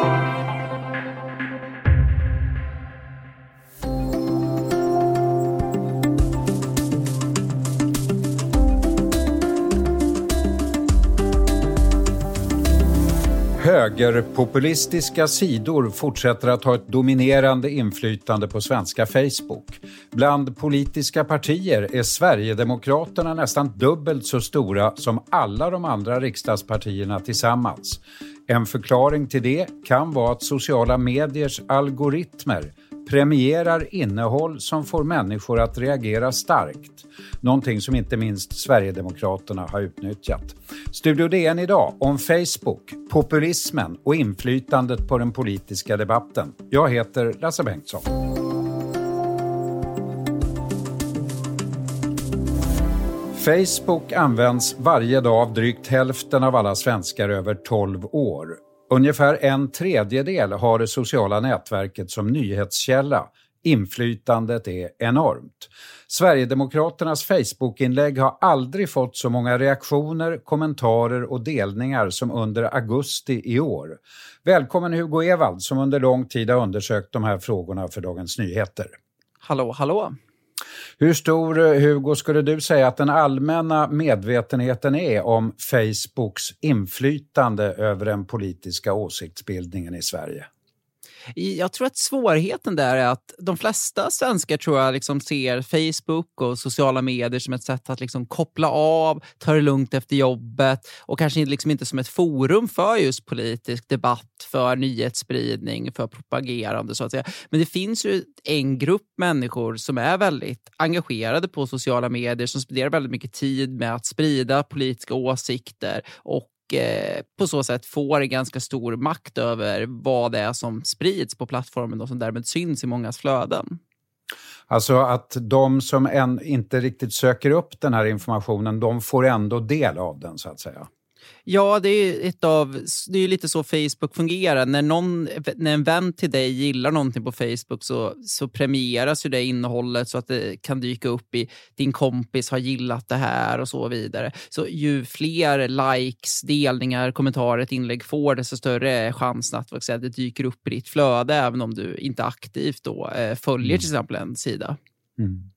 Thank you. Högerpopulistiska sidor fortsätter att ha ett dominerande inflytande på svenska Facebook. Bland politiska partier är Sverigedemokraterna nästan dubbelt så stora som alla de andra riksdagspartierna tillsammans. En förklaring till det kan vara att sociala mediers algoritmer premierar innehåll som får människor att reagera starkt. Någonting som inte minst Sverigedemokraterna har utnyttjat. Studio DN idag om Facebook, populismen och inflytandet på den politiska debatten. Jag heter Lasse Bengtsson. Facebook används varje dag av drygt hälften av alla svenskar över 12 år. Ungefär en tredjedel har det sociala nätverket som nyhetskälla. Inflytandet är enormt. Sverigedemokraternas Facebookinlägg har aldrig fått så många reaktioner, kommentarer och delningar som under augusti i år. Välkommen Hugo Evald som under lång tid har undersökt de här frågorna för Dagens Nyheter. Hallå, hallå! Hur stor, eh, Hugo, skulle du säga att den allmänna medvetenheten är om Facebooks inflytande över den politiska åsiktsbildningen i Sverige? Jag tror att svårigheten där är att de flesta svenskar tror jag liksom ser Facebook och sociala medier som ett sätt att liksom koppla av, ta det lugnt efter jobbet och kanske liksom inte som ett forum för just politisk debatt, för nyhetsspridning, för propagerande så att säga. Men det finns ju en grupp människor som är väldigt engagerade på sociala medier, som spenderar väldigt mycket tid med att sprida politiska åsikter och Eh, på så sätt får ganska stor makt över vad det är som sprids på plattformen och som därmed syns i mångas flöden. Alltså att de som än inte riktigt söker upp den här informationen, de får ändå del av den så att säga. Ja, det är, ett av, det är lite så Facebook fungerar. När, någon, när en vän till dig gillar någonting på Facebook så, så premieras ju det innehållet så att det kan dyka upp i din kompis har gillat det här och så vidare. Så ju fler likes, delningar, kommentarer ett inlägg får, desto större är chansen att säga, det dyker upp i ditt flöde även om du inte aktivt då, eh, följer mm. till exempel en sida. Mm.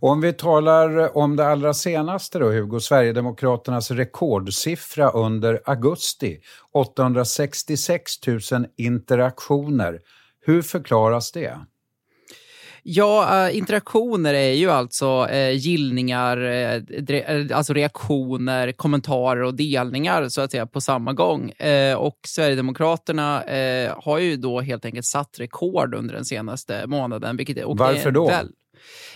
Och om vi talar om det allra senaste då, Hugo, Sverigedemokraternas rekordsiffra under augusti, 866 000 interaktioner. Hur förklaras det? Ja, äh, interaktioner är ju alltså äh, gillningar, äh, alltså reaktioner, kommentarer och delningar så att säga på samma gång. och Sverigedemokraterna har ju då helt enkelt satt rekord under den senaste månaden. Vilket, Varför då? Väl,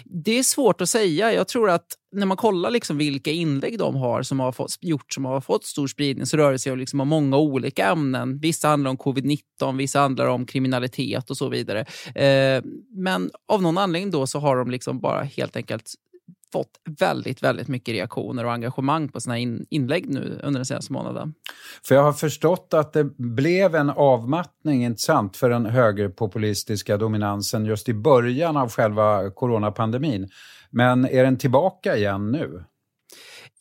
det är svårt att säga. Jag tror att när man kollar liksom vilka inlägg de har som har fått, gjort som har fått stor spridning så rör det sig om, liksom många olika ämnen. Vissa handlar om covid-19, vissa handlar om kriminalitet och så vidare. Eh, men av någon anledning då så har de liksom bara helt enkelt fått väldigt, väldigt mycket reaktioner och engagemang på sina in inlägg nu under den senaste månaden. För jag har förstått att det blev en avmattning, inte sant, för den högerpopulistiska dominansen just i början av själva coronapandemin. Men är den tillbaka igen nu?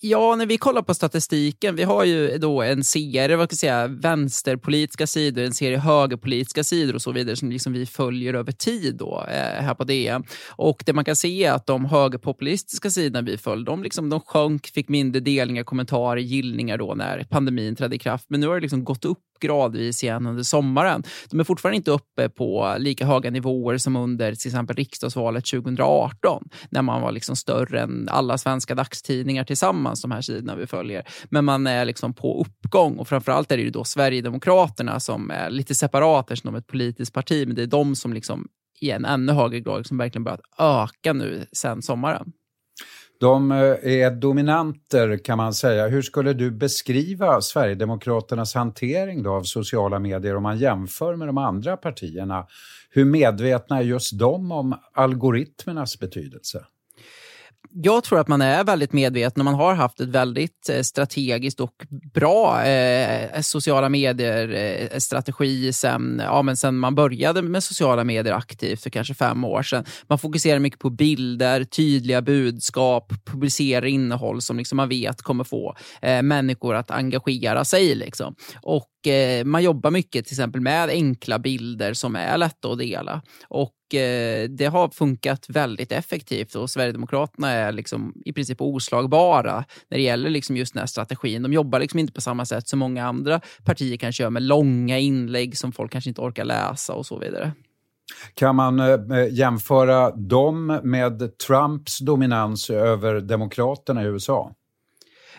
Ja, när vi kollar på statistiken, vi har ju då en serie vad ska jag säga, vänsterpolitiska sidor, en serie högerpolitiska sidor och så vidare som liksom vi följer över tid då, eh, här på DN. Och det man kan se är att de högerpopulistiska sidorna vi följde, de, liksom, de sjönk, fick mindre delningar, kommentarer, gillningar då när pandemin trädde i kraft. Men nu har det liksom gått upp gradvis igen under sommaren. De är fortfarande inte uppe på lika höga nivåer som under till exempel riksdagsvalet 2018 när man var liksom större än alla svenska dagstidningar tillsammans, de här sidorna vi följer. Men man är liksom på uppgång och framförallt är det ju då Sverigedemokraterna som är lite separata är ett politiskt parti, men det är de som liksom i en ännu högre grad som verkligen börjat öka nu sen sommaren. De eh, är dominanter kan man säga. Hur skulle du beskriva Sverigedemokraternas hantering då av sociala medier om man jämför med de andra partierna? Hur medvetna är just de om algoritmernas betydelse? Jag tror att man är väldigt medveten och man har haft ett väldigt eh, strategiskt och bra eh, sociala medier-strategi eh, sen, ja, sen man började med sociala medier aktivt för kanske fem år sedan. Man fokuserar mycket på bilder, tydliga budskap, publicerar innehåll som liksom man vet kommer få eh, människor att engagera sig. Liksom. Och eh, man jobbar mycket till exempel med enkla bilder som är lätta att dela. Och Eh, det har funkat väldigt effektivt och Sverigedemokraterna är liksom i princip oslagbara när det gäller liksom just den här strategin. De jobbar liksom inte på samma sätt som många andra partier kanske gör med långa inlägg som folk kanske inte orkar läsa och så vidare. Kan man eh, eh, jämföra dem med Trumps dominans över demokraterna i USA?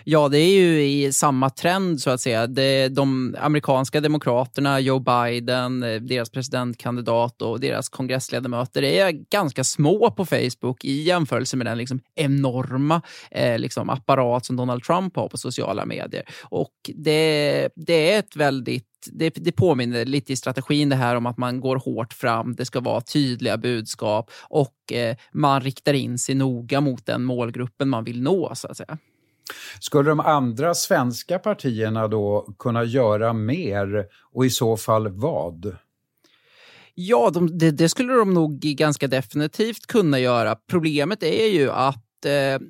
Ja, det är ju i samma trend så att säga. Det, de amerikanska demokraterna, Joe Biden, eh, deras presidentkandidat och deras kongressledamöter är ganska små på Facebook i jämförelse med den liksom enorma eh, liksom apparat som Donald Trump har på sociala medier. Och det, det är ett väldigt det, det, påminner lite i strategin det här om att man går hårt fram, det ska vara tydliga budskap och eh, man riktar in sig noga mot den målgruppen man vill nå. så att säga. Skulle de andra svenska partierna då kunna göra mer och i så fall vad? Ja, de, det, det, skulle de nog ganska definitivt kunna göra. Problemet är ju att eh,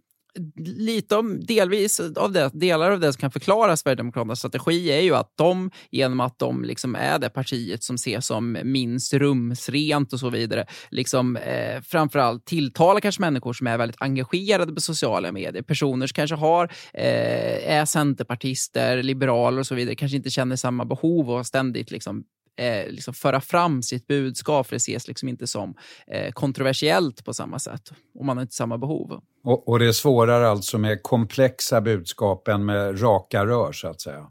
lite om, delvis av det, delar av det som kan förklara Sverigedemokraternas strategi är ju att de, genom att de liksom är det partiet som ses som minst rumsrent och så vidare, liksom, eh, framförallt tilltalar kanske människor som är väldigt engagerade på sociala medier. Personer som kanske har, eh, är centerpartister, liberaler och så vidare, kanske inte känner samma behov och ständigt liksom eh, liksom föra fram sitt budskap, för det ses liksom inte som eh, kontroversiellt på samma sätt. Och man har inte samma behov. Och, och det är svårare alltså med komplexa budskap än med raka rör, så att säga?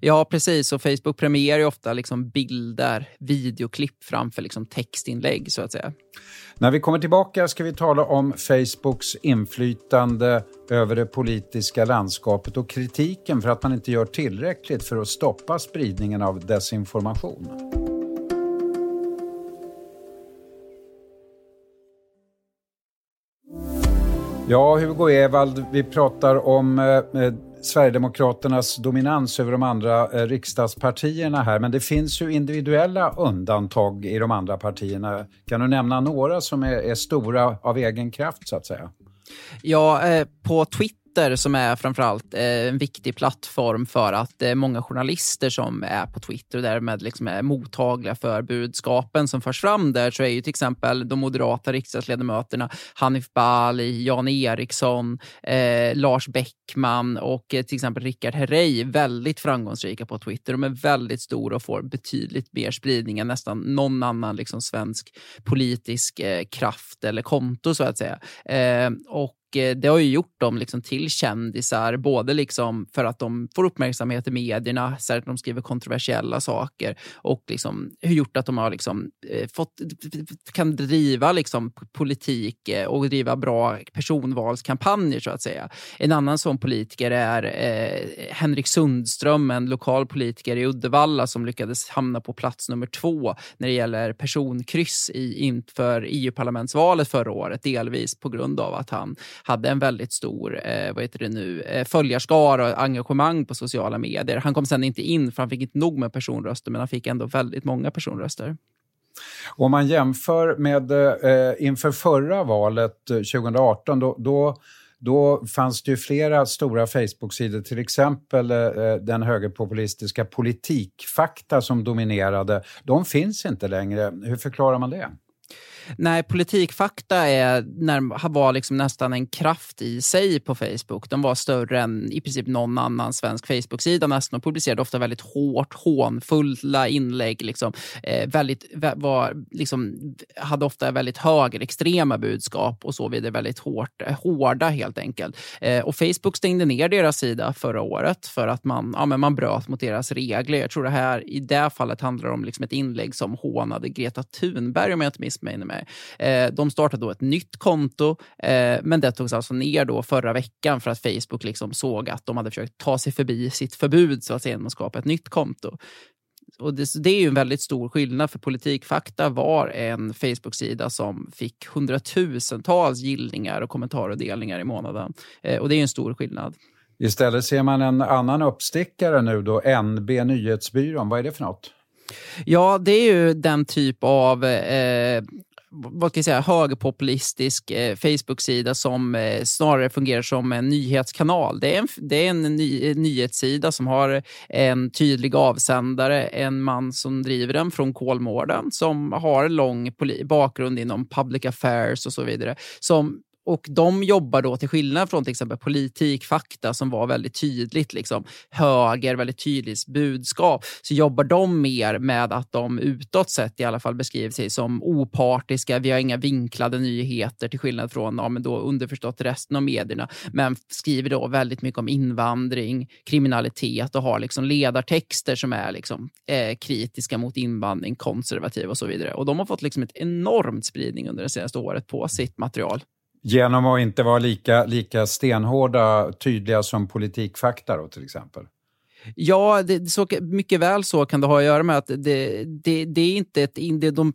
Ja, precis. Och Facebook premierar ju ofta liksom bilder, videoklipp framför liksom textinlägg, så att säga. När vi kommer tillbaka ska vi tala om Facebooks inflytande över det politiska landskapet och kritiken för att man inte gör tillräckligt för att stoppa spridningen av desinformation. Ja, Hugo Evald, vi pratar om eh, eh Sverigedemokraternas dominans över de andra eh, riksdagspartierna här. Men det finns ju individuella undantag i de andra partierna. Kan du nämna några som är, är stora av egen kraft så att säga? Ja, eh, på Twitter Twitter som är framförallt eh, en viktig plattform för att det är många journalister som är på Twitter och därmed liksom är mottagliga för budskapen som förs fram där så är ju till exempel de moderata riksdagsledamöterna Hanif Bali, Jan Eriksson, eh, Lars Bäckman och eh, till exempel Rickard Herrey väldigt framgångsrika på Twitter. De är väldigt stora och får betydligt mer spridning än nästan någon annan liksom svensk politisk eh, kraft eller konto så att säga. Eh, och Eh, det har ju gjort dem liksom till kändisar, både liksom för att de får uppmärksamhet i medierna, särskilt när de skriver kontroversiella saker, och liksom gjort att de har liksom eh, fått, kan driva liksom politik eh, och driva bra personvalskampanjer, så att säga. En annan sån politiker är eh, Henrik Sundström, en lokal politiker i Uddevalla som lyckades hamna på plats nummer två när det gäller personkryss i, inför EU-parlamentsvalet förra året, delvis på grund av att han hade en väldigt stor eh, vad heter det nu, eh, följarskara och engagemang på sociala medier. Han kom sen inte in för han fick inte nog med personröster men han fick ändå väldigt många personröster. Om man jämför med eh, inför förra valet eh, 2018 då, då då fanns det ju flera stora Facebook-sidor, till exempel eh, eh, den högerpopulistiska Politikfakta som dominerade. De finns inte längre. Hur förklarar man det? Nej, politikfakta är, när, var liksom nästan en kraft i sig på Facebook. De var större än i princip någon annan svensk Facebook-sida nästan och publicerade ofta väldigt hårt, hånfulla inlägg. Liksom, eh, väldigt, var, liksom, hade ofta väldigt högerextrema budskap och så vidare. Väldigt hårt, eh, hårda helt enkelt. Eh, och Facebook stängde ner deras sida förra året för att man, ja, men man bröt mot deras regler. Jag tror det här i det fallet handlar om liksom ett inlägg som hånade Greta Thunberg om jag inte missminner mig med. Eh, de startade då ett nytt konto, eh, men det togs alltså ner då förra veckan för att Facebook liksom såg att de hade försökt ta sig förbi sitt förbud så att säga, genom att skapa ett nytt konto. och det, det, är ju en väldigt stor skillnad för Politikfakta var en Facebook-sida som fick hundratusentals gillningar och kommentarer och delningar i månaden. Eh, och det är en stor skillnad. Istället ser man en annan uppstickare nu då, NB Nyhetsbyrån. Vad är det för något? Ja, det är ju den typ av eh, vad ska jag säga, högerpopulistisk eh, Facebook-sida som eh, snarare fungerar som en nyhetskanal. Det är en, det är en ny, eh, nyhetssida som har en tydlig avsändare, en man som driver den från Kolmården som har en lång bakgrund inom public affairs och så vidare. Som och de jobbar då, till skillnad från till exempel politikfakta som var väldigt tydligt liksom, höger, väldigt tydligt budskap, så jobbar de mer med att de utåt sett i alla fall beskriver sig som opartiska. Vi har inga vinklade nyheter till skillnad från ja, men då underförstått resten av medierna, men skriver då väldigt mycket om invandring, kriminalitet och har liksom ledartexter som är liksom, eh, kritiska mot invandring, konservativa och så vidare. Och de har fått liksom ett enormt spridning under det senaste året på sitt material. Genom att inte vara lika, lika stenhårda, tydliga som politikfakta då, till exempel? Ja, det, så, mycket väl så kan det ha att göra med att det, det, det är inte ett, det, de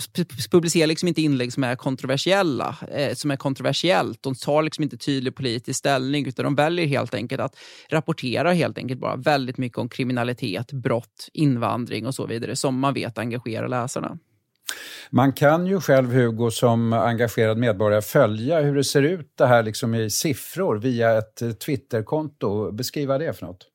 publicerar liksom inte inlägg som är kontroversiella, eh, som är kontroversiellt. De tar liksom inte tydlig politisk ställning utan de väljer helt enkelt att rapportera helt enkelt bara väldigt mycket om kriminalitet, brott, invandring och så vidare som man vet engagerar läsarna. Man kan ju själv, Hugo, som engagerad medborgare följa hur det ser ut det här liksom i siffror via ett Twitterkonto. Beskriva det för något.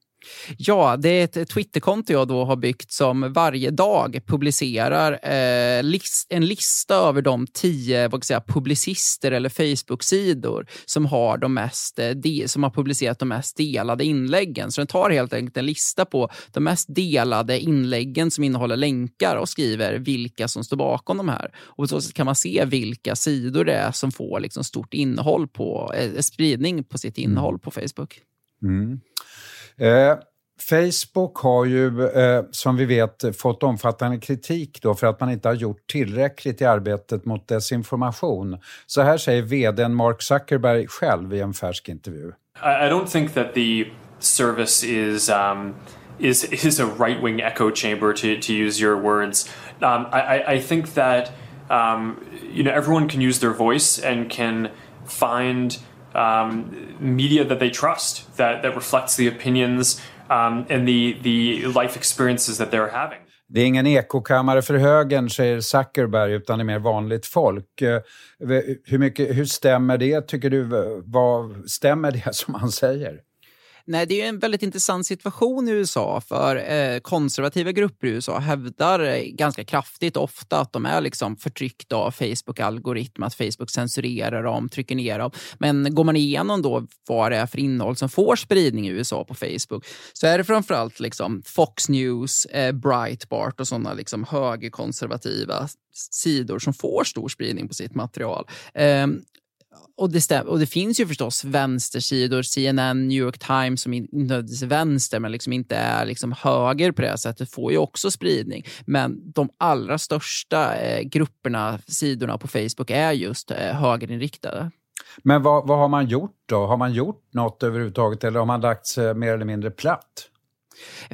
Ja, det är ett Twitterkonto jag då har byggt som varje dag publicerar eh, list, en lista över de tio vad säga, publicister eller Facebook-sidor som har, de mest, eh, de, som har publicerat de mest delade inläggen. Så den tar helt enkelt en lista på de mest delade inläggen som innehåller länkar och skriver vilka som står bakom de här. Och på så sätt kan man se vilka sidor det är som får liksom stort innehåll på, eh, spridning på sitt innehåll mm. på Facebook. Mm. Eh, Facebook har ju, eh, som vi vet, fått omfattande kritik då för att man inte har gjort tillräckligt i arbetet mot desinformation. Så här säger vdn Mark Zuckerberg själv i en färsk intervju. I, tror don't think that the service is um, is is a right wing echo chamber to to use your words. Um, I, I think that um, you know everyone can use their voice and can find um, media that they trust that that reflects the opinions um, and the the life experiences that they're having. Det är ingen ekokammare för högern, säger Zuckerberg, utan det är mer vanligt folk. Eh, hur, mycket, hur stämmer det, tycker du? Vad, stämmer det som han säger? Nej, det är en väldigt intressant situation i USA för eh, konservativa grupper i USA hävdar eh, ganska kraftigt ofta att de är liksom förtryckta av Facebook-algoritm, att Facebook censurerar dem, trycker ner dem. Men går man igenom då vad det är för innehåll som får spridning i USA på Facebook så är det framförallt liksom Fox News, eh, Breitbart och sådana liksom högerkonservativa sidor som får stor spridning på sitt material. Eh, och det, stäm, och det finns ju förstås vänstersidor, CNN, New York Times som inte nödvändigtvis är vänster men liksom inte är liksom höger på det sättet, får ju också spridning. Men de allra största eh, grupperna, sidorna på Facebook är just eh, högerinriktade. Men vad, vad har man gjort då? Har man gjort något överhuvudtaget eller har man lagt sig eh, mer eller mindre platt?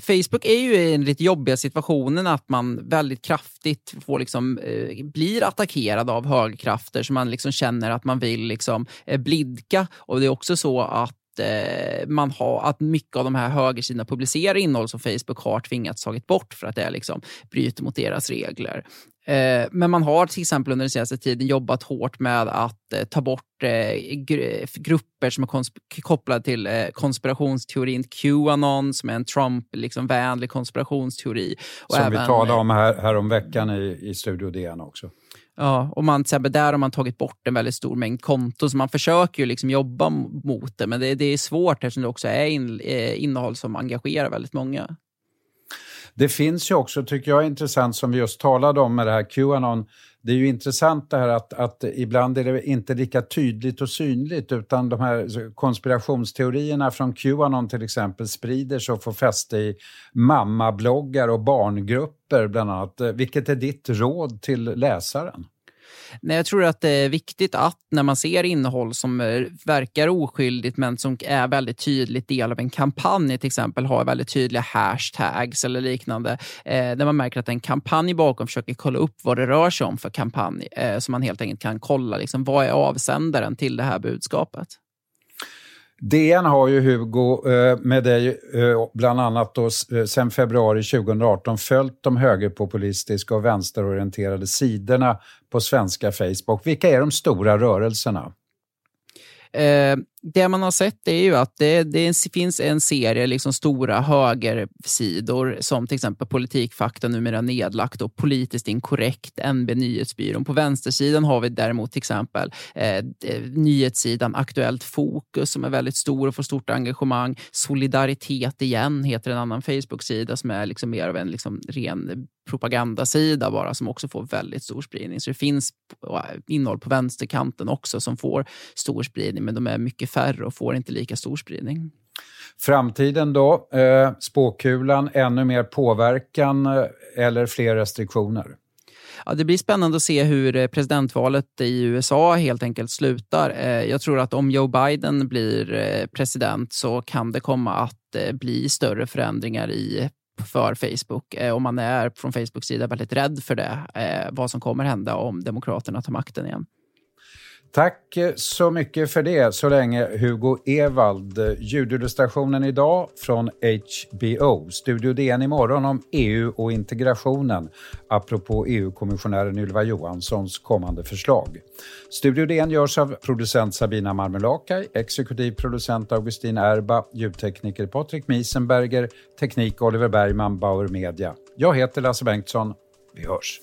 Facebook är ju i den lite jobbiga situationen att man väldigt kraftigt får liksom, eh, blir attackerad av högkrafter som man liksom känner att man vill liksom, eh, blidka. Och det är också så att eh, man har, att mycket av de här högersidorna publicerar innehåll som Facebook har tvingats tagit bort för att det liksom bryter mot deras regler. Eh, men man har till exempel under den senaste tiden jobbat hårt med att eh, ta bort eh, grupper som är kopplade till konspirationsteorin Qanon, som är en Trump-vänlig liksom, konspirationsteori. Och som även, vi talade om här, här om veckan i, i Studio DN också. Ja, och man, där har man tagit bort en väldigt stor mängd konton, så man försöker ju liksom jobba mot det, men det, det är svårt eftersom det också är in, innehåll som engagerar väldigt många. Det finns ju också, tycker jag är intressant, som vi just talade om med det här Qanon, det är ju intressant det här att, att ibland är det inte lika tydligt och synligt utan de här konspirationsteorierna från Qanon till exempel sprider sig och får fäste i mammabloggar och barngrupper bland annat. Vilket är ditt råd till läsaren? Nej, jag tror att det är viktigt att när man ser innehåll som eh, verkar oskyldigt men som är väldigt tydligt del av en kampanj, till exempel har väldigt tydliga hashtags eller liknande, eh, där man märker att en kampanj bakom försöker kolla upp vad det rör sig om för kampanj, eh, så man helt enkelt kan kolla liksom, vad är avsändaren till det här budskapet. DN har ju Hugo eh, med dig eh, bland annat då, eh, sen februari 2018 följt de högerpopulistiska och vänsterorienterade sidorna på svenska Facebook. Vilka är de stora rörelserna? Eh, det man har sett är ju att det, det finns en serie liksom stora högersidor som till exempel Politikfakta numera nedlagt och Politiskt inkorrekt, NB Nyhetsbyrån. På vänstersidan har vi däremot till exempel eh, eh, nyhetssidan Aktuellt Fokus som är väldigt stor och får stort engagemang. Solidaritet igen heter en annan Facebook-sida som är liksom mer av en liksom ren propagandasida bara som också får väldigt stor spridning. Så det finns eh, innehåll på vänsterkanten också som får stor spridning men de är mycket färre och får inte lika stor spridning. Framtiden då? Eh, spåkulan, ännu mer påverkan eh, eller fler restriktioner? Ja, det blir spännande att se hur eh, presidentvalet i USA helt enkelt slutar. Jag tror att om Joe Biden blir president så kan det komma att bli större förändringar i för Facebook. Om man är från Facebooks sida väldigt rädd för det, vad som kommer hända om Demokraterna tar makten igen. Tack så mycket för det så länge Hugo Ewald. Ljudillustrationen idag från HBO. Studio DN imorgon om EU och integrationen apropå EU-kommissionären Ylva Johanssons kommande förslag. Studio DN görs av producent Sabina Marmelakai, exekutiv producent Augustin Erba, ljudtekniker Patrik Miesenberger, teknik Oliver Bergman, Bauer Media. Jag heter Lasse Bengtsson. Vi hörs.